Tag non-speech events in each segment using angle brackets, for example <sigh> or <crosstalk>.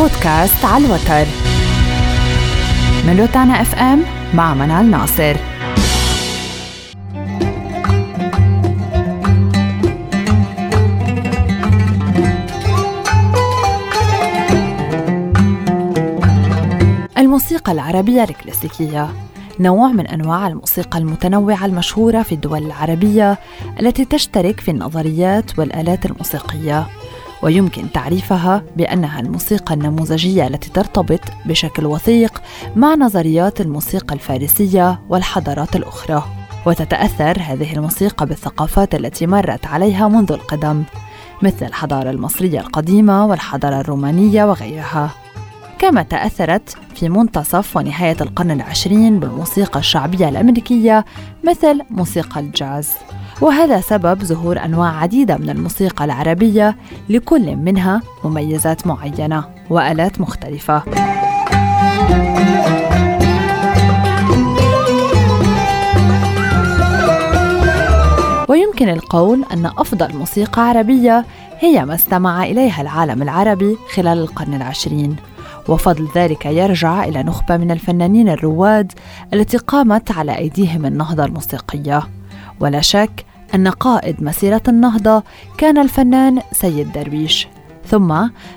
بودكاست على الوتر. من روتانا إف إم مع منال ناصر. الموسيقى العربية الكلاسيكية نوع من أنواع الموسيقى المتنوعة المشهورة في الدول العربية التي تشترك في النظريات والآلات الموسيقية. ويمكن تعريفها بأنها الموسيقى النموذجية التي ترتبط بشكل وثيق مع نظريات الموسيقى الفارسية والحضارات الأخرى. وتتأثر هذه الموسيقى بالثقافات التي مرت عليها منذ القدم مثل الحضارة المصرية القديمة والحضارة الرومانية وغيرها. كما تأثرت في منتصف ونهاية القرن العشرين بالموسيقى الشعبية الأمريكية مثل موسيقى الجاز. وهذا سبب ظهور أنواع عديدة من الموسيقى العربية لكل منها مميزات معينة وآلات مختلفة. ويمكن القول أن أفضل موسيقى عربية هي ما استمع إليها العالم العربي خلال القرن العشرين. وفضل ذلك يرجع إلى نخبة من الفنانين الرواد التي قامت على أيديهم النهضة الموسيقية. ولا شك أن قائد مسيرة النهضة كان الفنان سيد درويش ثم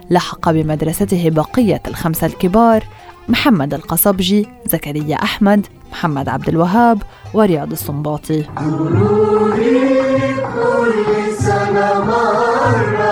لحق بمدرسته بقية الخمسة الكبار محمد القصبجي زكريا أحمد محمد عبد الوهاب ورياض السنباطي سنة مرة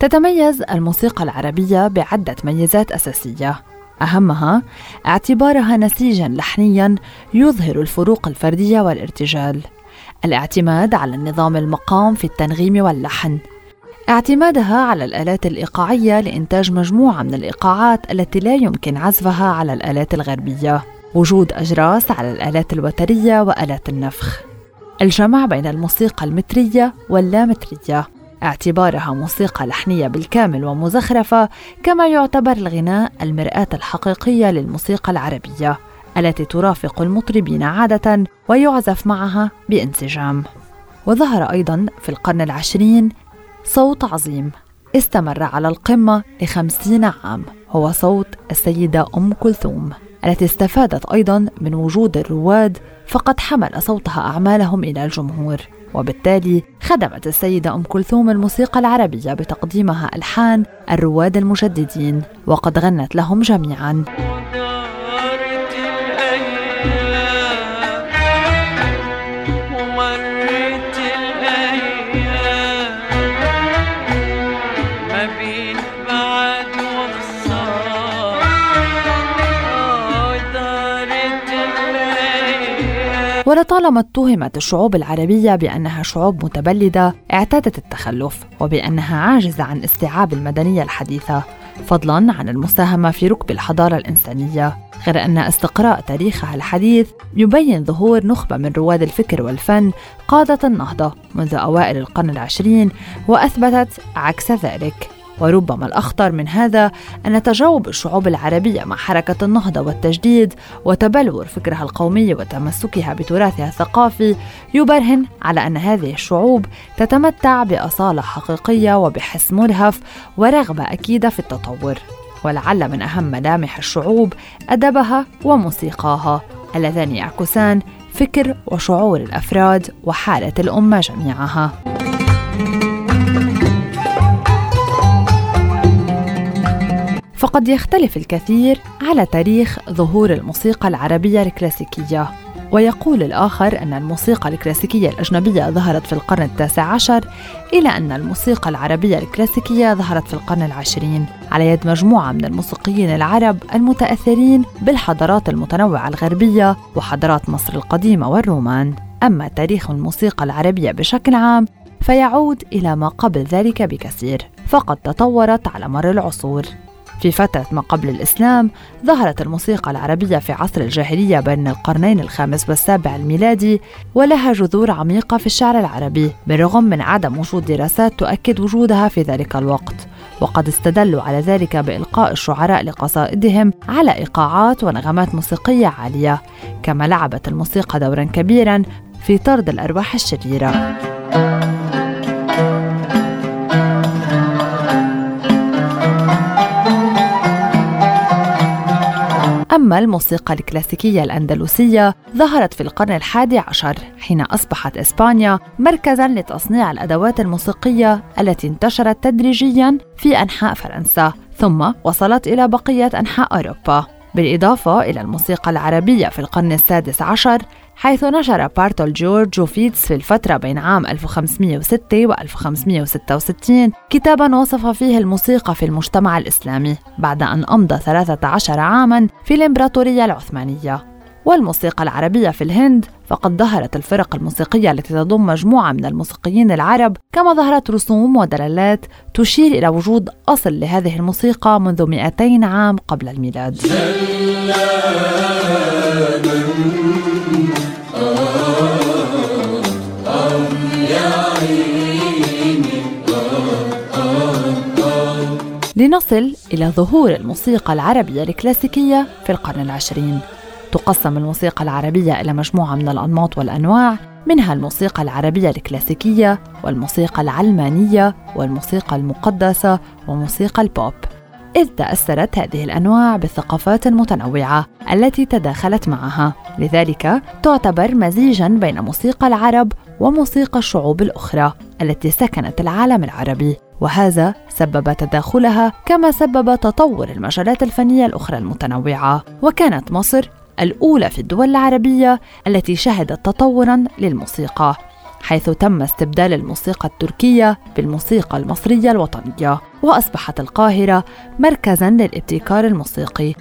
تتميز الموسيقى العربية بعدة ميزات أساسية. أهمها اعتبارها نسيجا لحنيا يظهر الفروق الفردية والارتجال. الاعتماد على النظام المقام في التنغيم واللحن. اعتمادها على الآلات الإيقاعية لإنتاج مجموعة من الإيقاعات التي لا يمكن عزفها على الآلات الغربية. وجود أجراس على الآلات الوترية وآلات النفخ. الجمع بين الموسيقى المترية واللامترية. اعتبارها موسيقى لحنية بالكامل ومزخرفة كما يعتبر الغناء المرآة الحقيقية للموسيقى العربية التي ترافق المطربين عادة ويعزف معها بانسجام. وظهر أيضا في القرن العشرين صوت عظيم استمر على القمة لخمسين عام هو صوت السيدة أم كلثوم التي استفادت أيضا من وجود الرواد فقد حمل صوتها أعمالهم إلى الجمهور. وبالتالي خدمت السيدة أم كلثوم الموسيقى العربية بتقديمها ألحان الرواد المجددين وقد غنت لهم جميعا. ولطالما اتهمت الشعوب العربية بأنها شعوب متبلدة اعتادت التخلف وبأنها عاجزة عن استيعاب المدنية الحديثة فضلا عن المساهمة في ركب الحضارة الإنسانية. غير أن استقراء تاريخها الحديث يبين ظهور نخبة من رواد الفكر والفن قادة النهضة منذ أوائل القرن العشرين وأثبتت عكس ذلك. وربما الأخطر من هذا أن تجاوب الشعوب العربية مع حركة النهضة والتجديد وتبلور فكرها القومي وتمسكها بتراثها الثقافي يبرهن على أن هذه الشعوب تتمتع بأصالة حقيقية وبحس مرهف ورغبة أكيدة في التطور. ولعل من أهم ملامح الشعوب أدبها وموسيقاها اللذان يعكسان فكر وشعور الأفراد وحالة الأمة جميعها. فقد يختلف الكثير على تاريخ ظهور الموسيقى العربية الكلاسيكية. ويقول الآخر أن الموسيقى الكلاسيكية الأجنبية ظهرت في القرن التاسع عشر إلى أن الموسيقى العربية الكلاسيكية ظهرت في القرن العشرين على يد مجموعة من الموسيقيين العرب المتأثرين بالحضارات المتنوعة الغربية وحضارات مصر القديمة والرومان. أما تاريخ الموسيقى العربية بشكل عام فيعود إلى ما قبل ذلك بكثير فقد تطورت على مر العصور. في فترة ما قبل الإسلام ظهرت الموسيقى العربية في عصر الجاهلية بين القرنين الخامس والسابع الميلادي ولها جذور عميقة في الشعر العربي بالرغم من عدم وجود دراسات تؤكد وجودها في ذلك الوقت. وقد استدلوا على ذلك بإلقاء الشعراء لقصائدهم على إيقاعات ونغمات موسيقية عالية كما لعبت الموسيقى دورا كبيرا في طرد الأرواح الشريرة. أما الموسيقى الكلاسيكية الأندلسية ظهرت في القرن الحادي عشر حين أصبحت إسبانيا مركزاً لتصنيع الأدوات الموسيقية التي انتشرت تدريجياً في أنحاء فرنسا ثم وصلت إلى بقية أنحاء أوروبا. بالإضافة إلى الموسيقى العربية في القرن السادس عشر حيث نشر بارتول جورج وفيتس في الفترة بين عام 1506 و 1566 كتابا وصف فيه الموسيقى في المجتمع الإسلامي بعد أن أمضى 13 عاما في الإمبراطورية العثمانية. والموسيقى العربية في الهند فقد ظهرت الفرق الموسيقية التي تضم مجموعة من الموسيقيين العرب كما ظهرت رسوم ودلالات تشير إلى وجود أصل لهذه الموسيقى منذ 200 عام قبل الميلاد. <laughs> لنصل إلى ظهور الموسيقى العربية الكلاسيكية في القرن العشرين. تقسم الموسيقى العربية إلى مجموعة من الأنماط والأنواع منها الموسيقى العربية الكلاسيكية والموسيقى العلمانية والموسيقى المقدسة وموسيقى البوب. إذ تأثرت هذه الأنواع بثقافات متنوعة التي تداخلت معها، لذلك تعتبر مزيجا بين موسيقى العرب وموسيقى الشعوب الأخرى التي سكنت العالم العربي، وهذا سبب تداخلها كما سبب تطور المجالات الفنية الأخرى المتنوعة، وكانت مصر الأولى في الدول العربية التي شهدت تطورا للموسيقى. حيث تم استبدال الموسيقى التركية بالموسيقى المصرية الوطنية وأصبحت القاهرة مركزا للابتكار الموسيقي.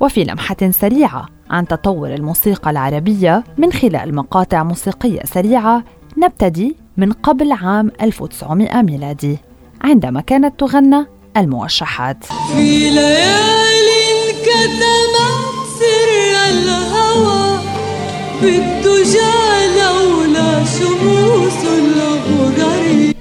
وفي لمحة سريعة عن تطور الموسيقى العربية من خلال مقاطع موسيقية سريعة نبتدي من قبل عام 1900 ميلادي عندما كانت تغنى الموشحات. في ليالي كتمت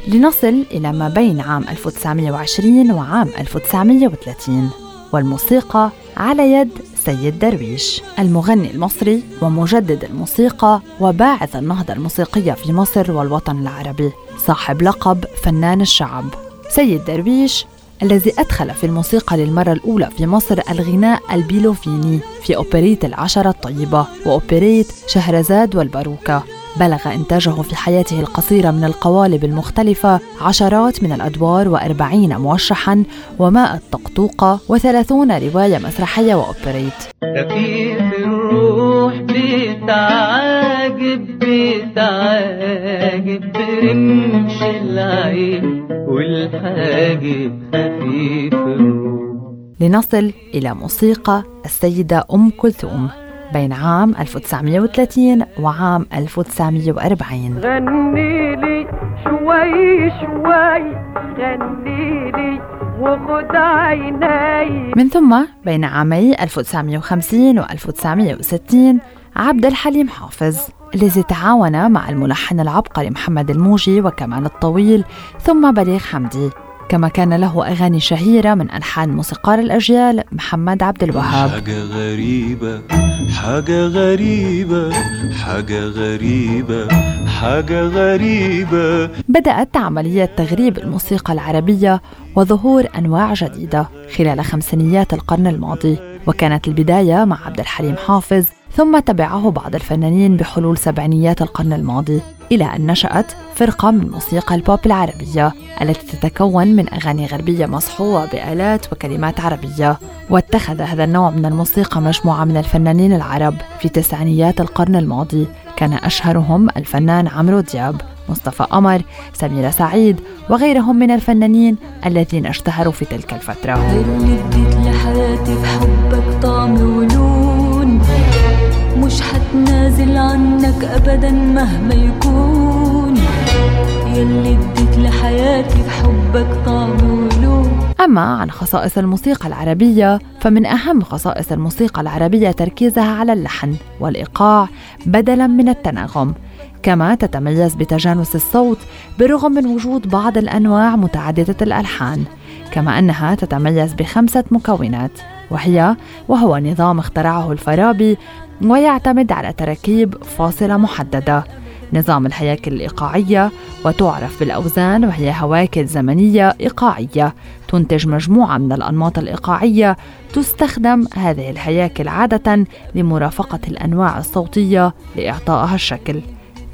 لنصل إلى ما بين عام 1920 وعام 1930 والموسيقى على يد سيد درويش. المغني المصري ومجدد الموسيقى وباعث النهضة الموسيقية في مصر والوطن العربي. صاحب لقب فنان الشعب. سيد درويش الذي أدخل في الموسيقى للمرة الأولى في مصر الغناء البيلوفيني في أوبريت العشرة الطيبة وأوبريت شهرزاد والباروكة. بلغ إنتاجه في حياته القصيرة من القوالب المختلفة عشرات من الأدوار وأربعين موشحا ومائة طقطوقة وثلاثون رواية مسرحية وأوبريت. خفيف الروح بتعاجب بتعاجب برمش العين والحاجب خفيف الروح لنصل إلى موسيقى السيدة أم كلثوم بين عام 1930 وعام 1940 غني لي شوي شوي غني لي وخد عيني. من ثم بين عامي 1950 و 1960 عبد الحليم حافظ. الذي تعاون مع الملحن العبقري محمد الموجي وكمان الطويل ثم بليغ حمدي. كما كان له أغاني شهيرة من ألحان موسيقار الأجيال محمد عبد الوهاب. حاجة غريبة حاجة غريبة حاجة غريبة حاجة غريبة. بدأت عملية تغريب الموسيقى العربية وظهور أنواع جديدة خلال خمسينيات القرن الماضي وكانت البداية مع عبد الحليم حافظ ثم تبعه بعض الفنانين بحلول سبعينيات القرن الماضي إلى أن نشأت فرقة من موسيقى البوب العربية التي تتكون من أغاني غربية مصحوبة بآلات وكلمات عربية. واتخذ هذا النوع من الموسيقى مجموعة من الفنانين العرب في تسعينيات القرن الماضي. كان أشهرهم الفنان عمرو دياب مصطفى قمر سميرة سعيد وغيرهم من الفنانين الذين اشتهروا في تلك الفترة. مش حتنازل عنك أبدا مهما يكون. يلي اديت لحياتي بحبك طعم ولون أما عن خصائص الموسيقى العربية فمن أهم خصائص الموسيقى العربية تركيزها على اللحن والإيقاع بدلاً من التناغم. كما تتميز بتجانس الصوت بالرغم من وجود بعض الأنواع متعددة الألحان كما أنها تتميز بخمسة مكونات وهي وهو نظام اخترعه الفارابي ويعتمد على تراكيب فاصلة محددة. نظام الهياكل الإيقاعية وتعرف بالأوزان وهي هواكل زمنية إيقاعية. تنتج مجموعة من الأنماط الإيقاعية. تستخدم هذه الهياكل عادة لمرافقة الأنواع الصوتية لإعطائها الشكل.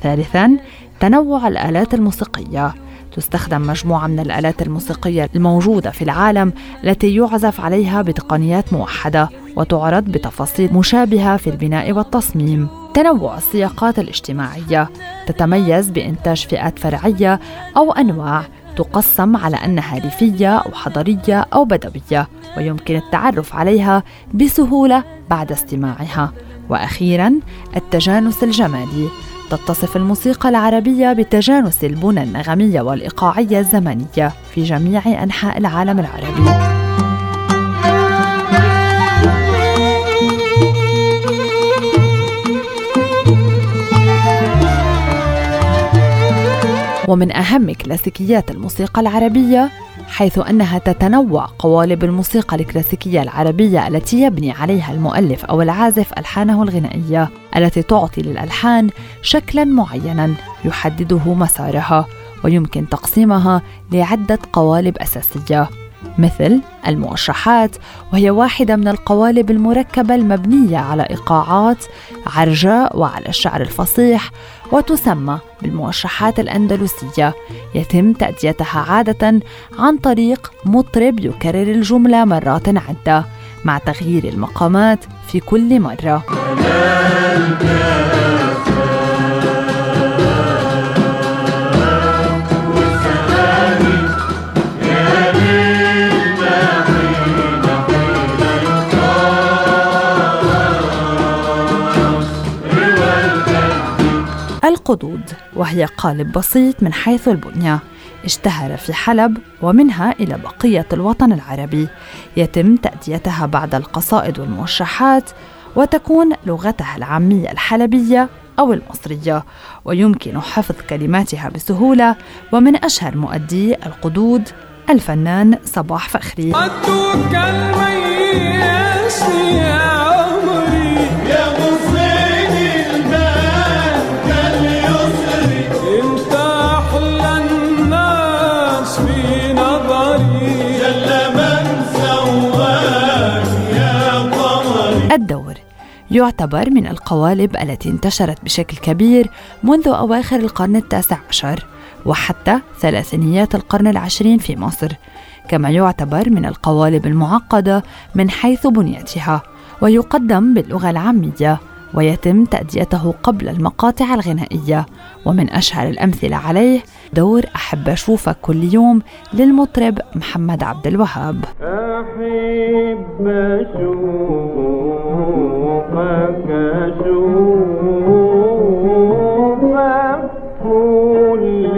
ثالثاً تنوع الآلات الموسيقية. تستخدم مجموعة من الآلات الموسيقية الموجودة في العالم التي يعزف عليها بتقنيات موحدة وتعرض بتفاصيل مشابهة في البناء والتصميم. تنوع السياقات الاجتماعية تتميز بإنتاج فئات فرعية أو أنواع تقسم على أنها ريفية أو حضرية أو بدوية ويمكن التعرف عليها بسهولة بعد استماعها. وأخيرا التجانس الجمالي تتصف الموسيقى العربية بتجانس البنى النغمية والإيقاعية الزمنية في جميع أنحاء العالم العربي. ومن أهم كلاسيكيات الموسيقى العربية حيث أنها تتنوع قوالب الموسيقى الكلاسيكية العربية التي يبني عليها المؤلف أو العازف ألحانه الغنائية التي تعطي للألحان شكلا معينا يحدده مسارها ويمكن تقسيمها لعدة قوالب أساسية. مثل الموشحات وهي واحدة من القوالب المركبة المبنية على إيقاعات عرجاء وعلى الشعر الفصيح وتسمى بالموشحات الأندلسية. يتم تأديتها عادة عن طريق مطرب يكرر الجملة مرات عدة مع تغيير المقامات في كل مرة. القدود وهي قالب بسيط من حيث البنية. اشتهر في حلب ومنها إلى بقية الوطن العربي. يتم تأديتها بعد القصائد والموشحات وتكون لغتها العامية الحلبية أو المصرية. ويمكن حفظ كلماتها بسهولة ومن أشهر مؤدي القدود الفنان صباح فخري. يعتبر من القوالب التي انتشرت بشكل كبير منذ أواخر القرن التاسع عشر وحتى ثلاثينيات القرن العشرين في مصر كما يعتبر من القوالب المعقدة من حيث بنيتها ويقدم باللغة العامية ويتم تأديته قبل المقاطع الغنائية ومن أشهر الأمثلة عليه دور أحب أشوفك كل يوم للمطرب محمد عبد الوهاب. أحب أشوفك أشوفك كل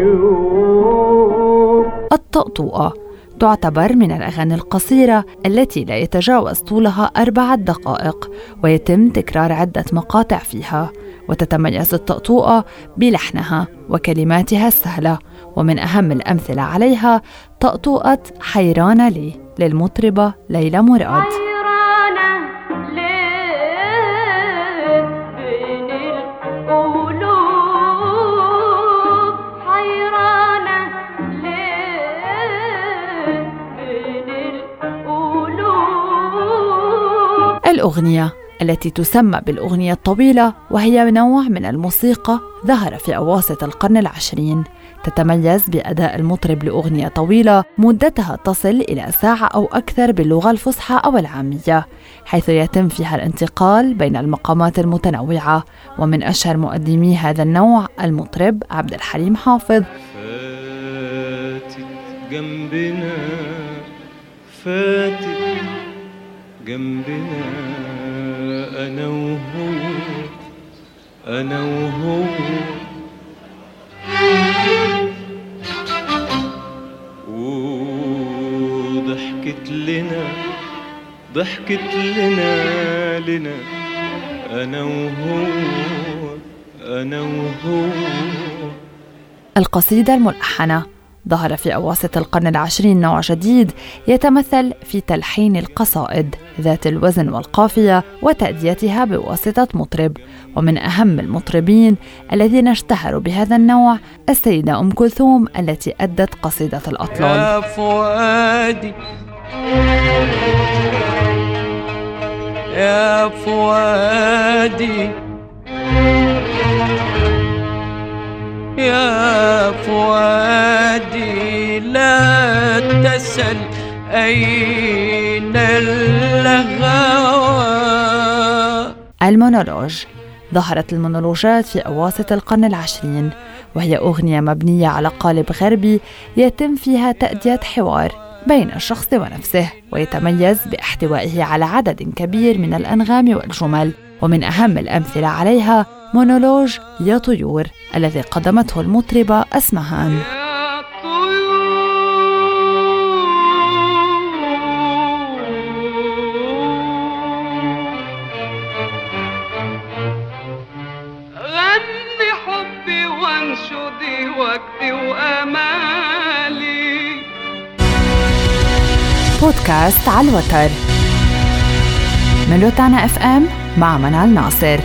يوم. الطقطوقة تعتبر من الأغاني القصيرة التي لا يتجاوز طولها أربعة دقائق ويتم تكرار عدة مقاطع فيها. وتتميز الطقطوقة بلحنها وكلماتها السهلة. ومن أهم الأمثلة عليها طقطوقة حيرانة لي للمطربة ليلى مراد. الأغنية التي تسمى بالأغنية الطويلة وهي نوع من الموسيقى ظهر في أواسط القرن العشرين. تتميز بأداء المطرب لأغنية طويلة مدتها تصل إلى ساعة أو أكثر باللغة الفصحى أو العامية حيث يتم فيها الانتقال بين المقامات المتنوعة. ومن أشهر مقدمي هذا النوع المطرب عبد الحليم حافظ. فاتت جنبنا فاتت جنبنا. أنا وهو أنا وهو وضحكت لنا ضحكت لنا لنا. أنا وهو أنا وهو القصيدة الملحنة. ظهر في أواسط القرن العشرين نوع جديد يتمثل في تلحين القصائد ذات الوزن والقافية وتأديتها بواسطة مطرب. ومن أهم المطربين الذين اشتهروا بهذا النوع السيدة أم كلثوم التي أدت قصيدة الأطلال. يا فؤادي يا فؤادي يا أين الهوى المونولوج ظهرت المونولوجات في أواسط القرن العشرين وهي أغنية مبنية على قالب غربي يتم فيها تأدية حوار بين الشخص ونفسه ويتميز باحتوائه على عدد كبير من الأنغام والجمل ومن أهم الأمثلة عليها مونولوج يا طيور الذي قدمته المطربة أسمهان. بودكاست على الوتر. من روتانا اف ام مع منال ناصر.